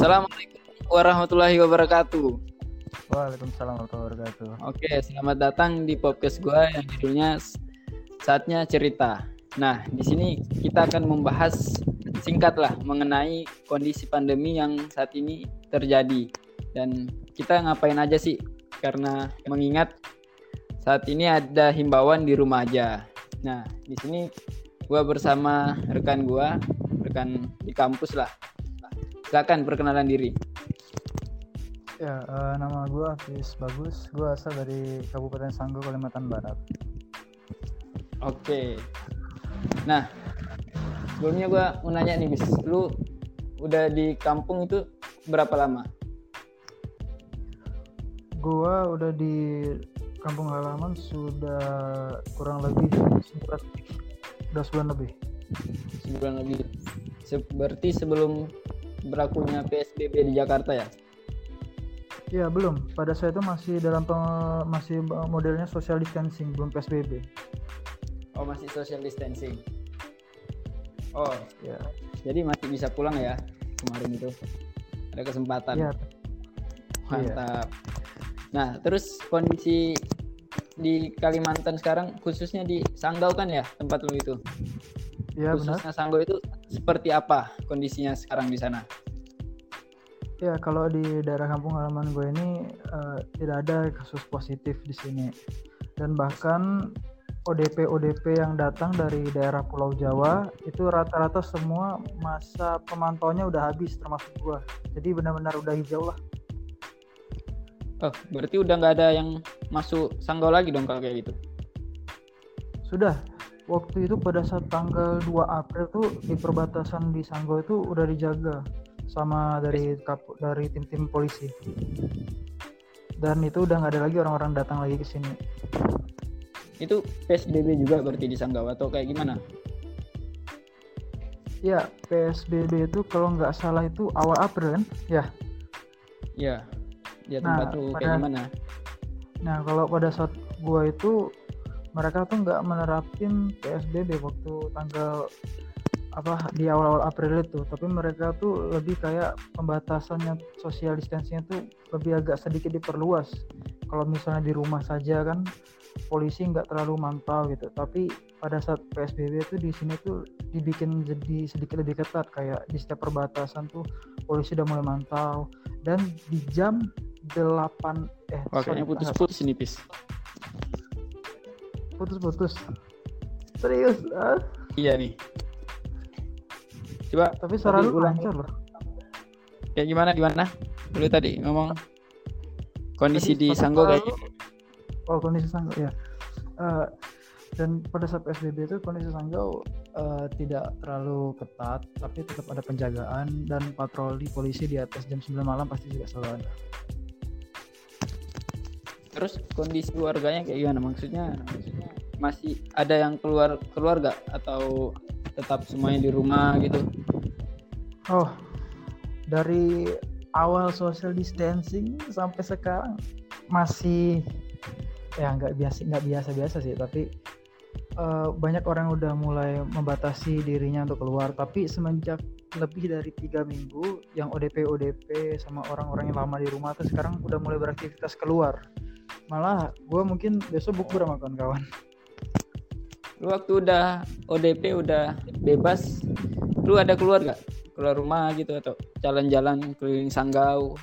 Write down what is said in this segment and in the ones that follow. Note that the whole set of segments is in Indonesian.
Assalamualaikum warahmatullahi wabarakatuh. Waalaikumsalam warahmatullahi wabarakatuh. Oke, selamat datang di podcast gue yang judulnya Saatnya Cerita. Nah, di sini kita akan membahas singkat lah mengenai kondisi pandemi yang saat ini terjadi dan kita ngapain aja sih? Karena mengingat saat ini ada himbauan di rumah aja. Nah, di sini gue bersama rekan gue, rekan di kampus lah. Silakan perkenalan diri. Ya, uh, nama gue Hafiz Bagus. Gue asal dari Kabupaten Sanggo, Kalimantan Barat. Oke. Nah, sebelumnya gue mau nanya nih, bis, lu udah di kampung itu berapa lama? Gue udah di kampung halaman sudah kurang lebih sebulan, udah sebulan lebih. Sebulan lebih. Seperti sebelum berlakunya PSBB di Jakarta ya? Ya belum. Pada saat itu masih dalam masih modelnya social distancing, belum PSBB. Oh masih social distancing. Oh ya. Jadi masih bisa pulang ya kemarin itu. Ada kesempatan. Ya. Mantap. Ya. Nah terus kondisi di Kalimantan sekarang khususnya di Sanggau kan ya tempat lu itu? Ya, khususnya. Sanggau itu seperti apa kondisinya sekarang di sana? Ya kalau di daerah kampung halaman gue ini uh, tidak ada kasus positif di sini dan bahkan ODP ODP yang datang dari daerah Pulau Jawa itu rata-rata semua masa pemantauannya udah habis termasuk gue jadi benar-benar udah hijau lah. Oh berarti udah nggak ada yang masuk Sanggau lagi dong kalau kayak gitu? Sudah waktu itu pada saat tanggal 2 April tuh di perbatasan di Sanggau itu udah dijaga sama dari kapu, dari tim-tim polisi. Dan itu udah nggak ada lagi orang-orang datang lagi ke sini. Itu PSBB juga berarti di Sanggau atau kayak gimana? Ya PSBB itu kalau nggak salah itu awal April kan? Ya. Ya. Ya tempat nah, tuh pada, kayak gimana? Nah kalau pada saat gua itu mereka tuh nggak menerapin PSBB waktu tanggal apa di awal-awal April itu. Tapi mereka tuh lebih kayak pembatasannya social distancingnya tuh lebih agak sedikit diperluas. Kalau misalnya di rumah saja kan polisi nggak terlalu mantau gitu. Tapi pada saat PSBB itu di sini tuh dibikin jadi sedikit lebih ketat. Kayak di setiap perbatasan tuh polisi udah mulai mantau. Dan di jam 8 eh Oke, putus-putus ini pis putus-putus serius ah? iya nih Coba tapi suara lu lancar loh. Kayak gimana gimana? Dulu tadi ngomong kondisi tadi, di Sanggo kayak gitu. Oh, kondisi Sanggo ya. Uh, dan pada saat PSBB itu kondisi Sanggo uh, tidak terlalu ketat, tapi tetap ada penjagaan dan patroli polisi di atas jam 9 malam pasti juga selalu ada. Terus kondisi keluarganya kayak gimana? Maksudnya, masih ada yang keluar keluarga atau tetap semuanya di rumah gitu? Oh dari awal social distancing sampai sekarang masih ya nggak biasa nggak biasa biasa sih. Tapi uh, banyak orang udah mulai membatasi dirinya untuk keluar. Tapi semenjak lebih dari tiga minggu yang ODP ODP sama orang-orang yang lama di rumah tuh sekarang udah mulai beraktivitas keluar malah gue mungkin besok bukber sama kawan-kawan. Lu waktu udah ODP udah bebas lu ada keluar gak keluar rumah gitu atau jalan-jalan keliling Sanggau?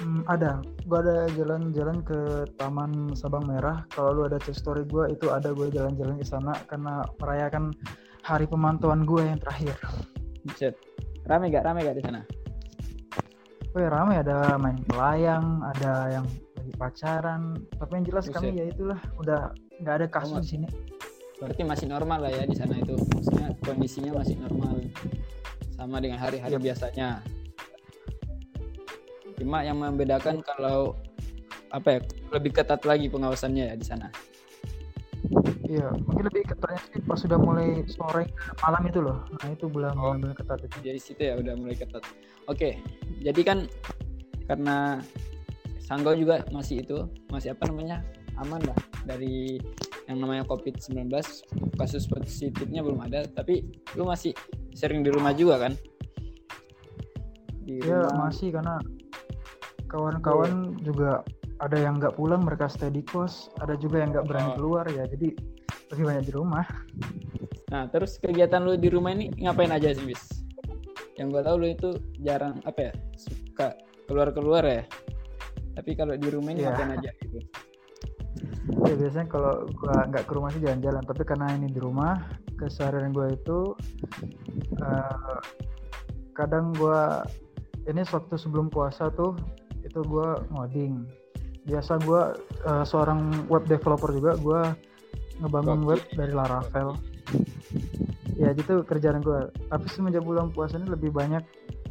Hmm, ada. Gua ada jalan-jalan ke Taman Sabang Merah. Kalau lu ada cek story gua itu ada gue jalan-jalan ke sana karena merayakan hari pemantauan gue yang terakhir. Buset. rame gak rame gak di sana? Oh ya rame. Ada main pelayang, ada yang lagi pacaran. Tapi yang jelas Buset. kami ya itulah udah nggak ada kasus oh, di sini. Berarti masih normal lah ya di sana itu. Maksudnya kondisinya masih normal. Sama dengan hari-hari ya. biasanya. Cuma yang membedakan kalau apa ya lebih ketat lagi pengawasannya ya di sana. Iya mungkin lebih ketatnya sih pas sudah mulai sore malam itu loh. Nah itu belum oh, ketat itu. Jadi situ ya udah mulai ketat. Oke jadi kan karena Sanggau juga masih itu masih apa namanya aman lah dari yang namanya COVID-19 kasus positifnya belum ada tapi lu masih sering di rumah juga kan? Di ya rumah. masih karena kawan-kawan juga ada yang nggak pulang mereka stay di kos ada juga yang nggak berani Oh. keluar ya jadi lebih banyak di rumah. Nah terus kegiatan lu di rumah ini ngapain aja sih bis? Yang gua tahu lu itu jarang apa ya suka keluar keluar ya tapi kalau di rumah ini Iya. ngapain aja gitu? Ya biasanya kalau gua nggak ke rumah sih jalan-jalan. Tapi karena ini di rumah keseharian gua itu eh, kadang gua ini waktu sebelum puasa tuh itu gua ngoding. Biasa gua eh, seorang web developer juga gua ngebangun web dari Laravel ya gitu kerjaan gua. Tapi semenjak bulan puasa ini lebih banyak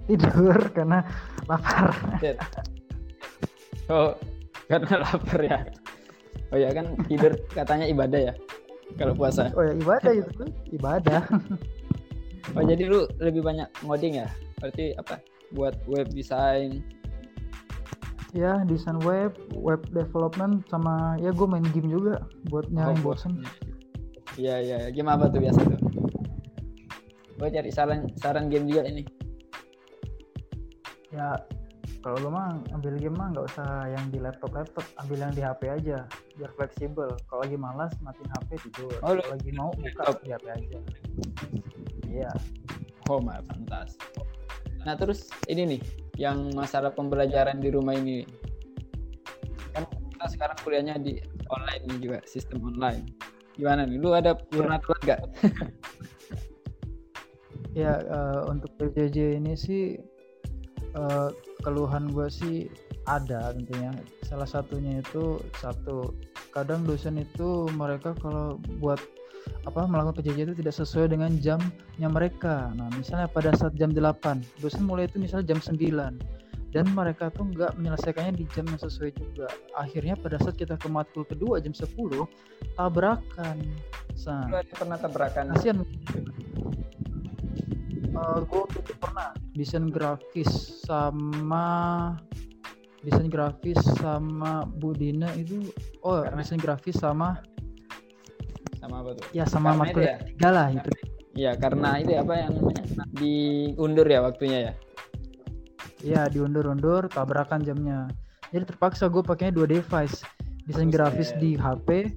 tidur karena lapar. Oh karena lapar ya. Oh ya kan tidur katanya ibadah ya kalau puasa. Oh ya ibadah itu tuh ibadah. Oh jadi lu lebih banyak ngoding ya? Berarti apa? Buat web design. Ya desain web web development sama ya gue main game juga buat nyari Oh, bosen. Iya iya, game apa tuh biasa tuh? Gue cari saran saran game juga ini. ya kalau lo mah ambil game mah nggak usah yang di laptop laptop ambil yang di HP aja biar fleksibel kalau lagi malas matiin HP tidur Oh, kalau lagi mau buka laptop. di HP aja iya Oh mah fantas. Nah terus ini nih, yang masalah pembelajaran di rumah ini, kan kita sekarang kuliahnya di online nih juga, sistem online. Gimana nih? Lu ada pernah telat gak? ya eh, untuk PJJ ini sih eh, keluhan gue sih ada tentunya salah satunya itu satu kadang dosen itu mereka kalau buat apa melakukan PJJ itu tidak sesuai dengan jamnya mereka. Nah misalnya pada saat jam 8 dosen mulai itu misalnya jam 9 dan mereka tuh nggak menyelesaikannya di jam yang sesuai juga. Akhirnya pada saat kita ke matkul kedua jam 10 tabrakan. Nah, pernah tabrakan? kasihan gue waktu itu pernah desain grafis sama desain grafis sama Budina itu oh Karena- desain grafis sama Sama apa tuh? ya sama Karena matkul ya? ketiga lah itu Iya karena itu ya, apa yang diundur ya waktunya ya. ya diundur-undur tabrakan jamnya jadi terpaksa gue pakainya dua device desain Buset. grafis di HP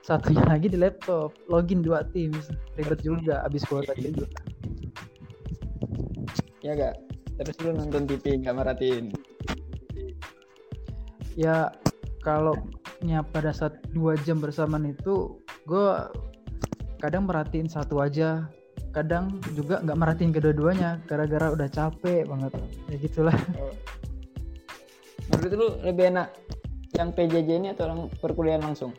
satunya lagi di laptop login dua Teams ribet juga abis kuota juga Ya gak? Terus lu nonton TV nggak merhatiin? ya kalau nya pada saat dua jam bersamaan itu gue kadang merhatiin satu aja kadang juga nggak merhatiin kedua-duanya gara-gara udah capek banget ya gitulah Oh. Menurut lu lebih enak yang PJJ ini atau yang perkuliahan langsung?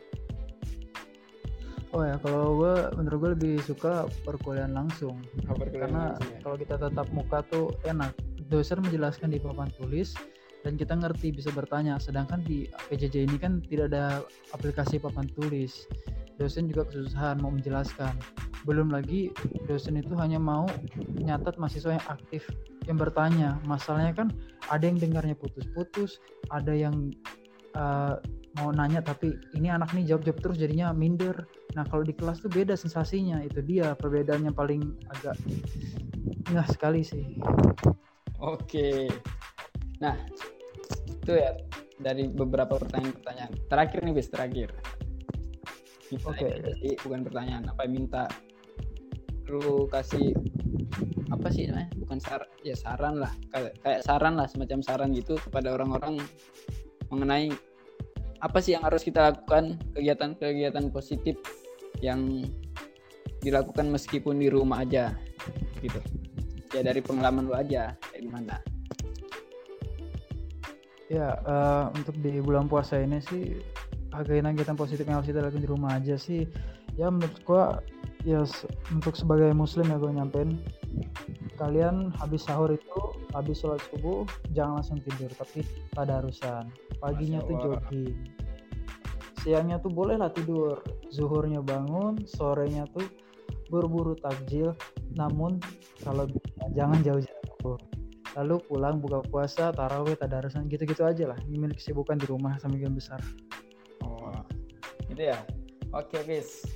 Oh ya kalau gue menurut gue lebih suka perkuliahan langsung. Oh, perkuliahan karena langsung ya. kalau kita tetap muka tuh enak. Dosen menjelaskan di papan tulis dan kita ngerti bisa bertanya. Sedangkan di PJJ ini kan tidak ada aplikasi papan tulis. Dosen juga kesusahan mau menjelaskan. Belum lagi dosen itu hanya mau nyatat mahasiswa yang aktif yang bertanya. Masalahnya kan ada yang dengarnya putus-putus ada yang uh, mau nanya tapi ini anak nih jawab-jawab terus jadinya minder nah kalau di kelas tuh beda sensasinya itu dia perbedaannya paling agak nggak sekali sih Oke. Nah, itu ya dari beberapa pertanyaan-pertanyaan. Terakhir nih, bis terakhir. Oke. sih bukan pertanyaan, apa minta lu kasih apa sih namanya? Bukan saran, ya saran lah. Kayak, kayak saran lah, semacam saran gitu kepada orang-orang mengenai apa sih yang harus kita lakukan, kegiatan-kegiatan positif yang dilakukan meskipun di rumah aja gitu. Ya dari pengalaman lu aja kayak gimana? Ya, eh, untuk di bulan puasa ini sih kegiatan-kegiatan positif yang harus kita lakukan di rumah aja sih. Ya menurut gua ya se- untuk sebagai muslim ya gue nyampein kalian habis sahur itu habis sholat subuh jangan langsung tidur tapi tadarusan paginya Masya tuh jogging siangnya tuh bolehlah tidur. Zuhurnya bangun sorenya tuh buru-buru takjil. Namun kalau bisa jangan jauh-jauh. Lalu pulang buka puasa taraweh tadarusan gitu-gitu aja lah. Milik kesibukan di rumah sambil besar. Oh gitu ya? Oke guys.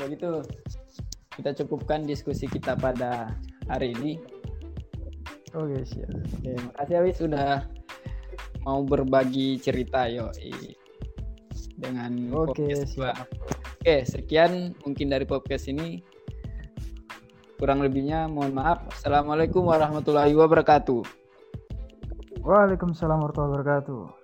Kalau gitu kita cukupkan diskusi kita pada hari ini. Oke, siap. Oke, makasih Awis sudah mau berbagi cerita yo dengan Oke, podcast gua. Oke, sekian mungkin dari podcast ini. Kurang lebihnya mohon maaf. Assalamualaikum warahmatullahi wabarakatuh. Waalaikumsalam warahmatullahi wabarakatuh.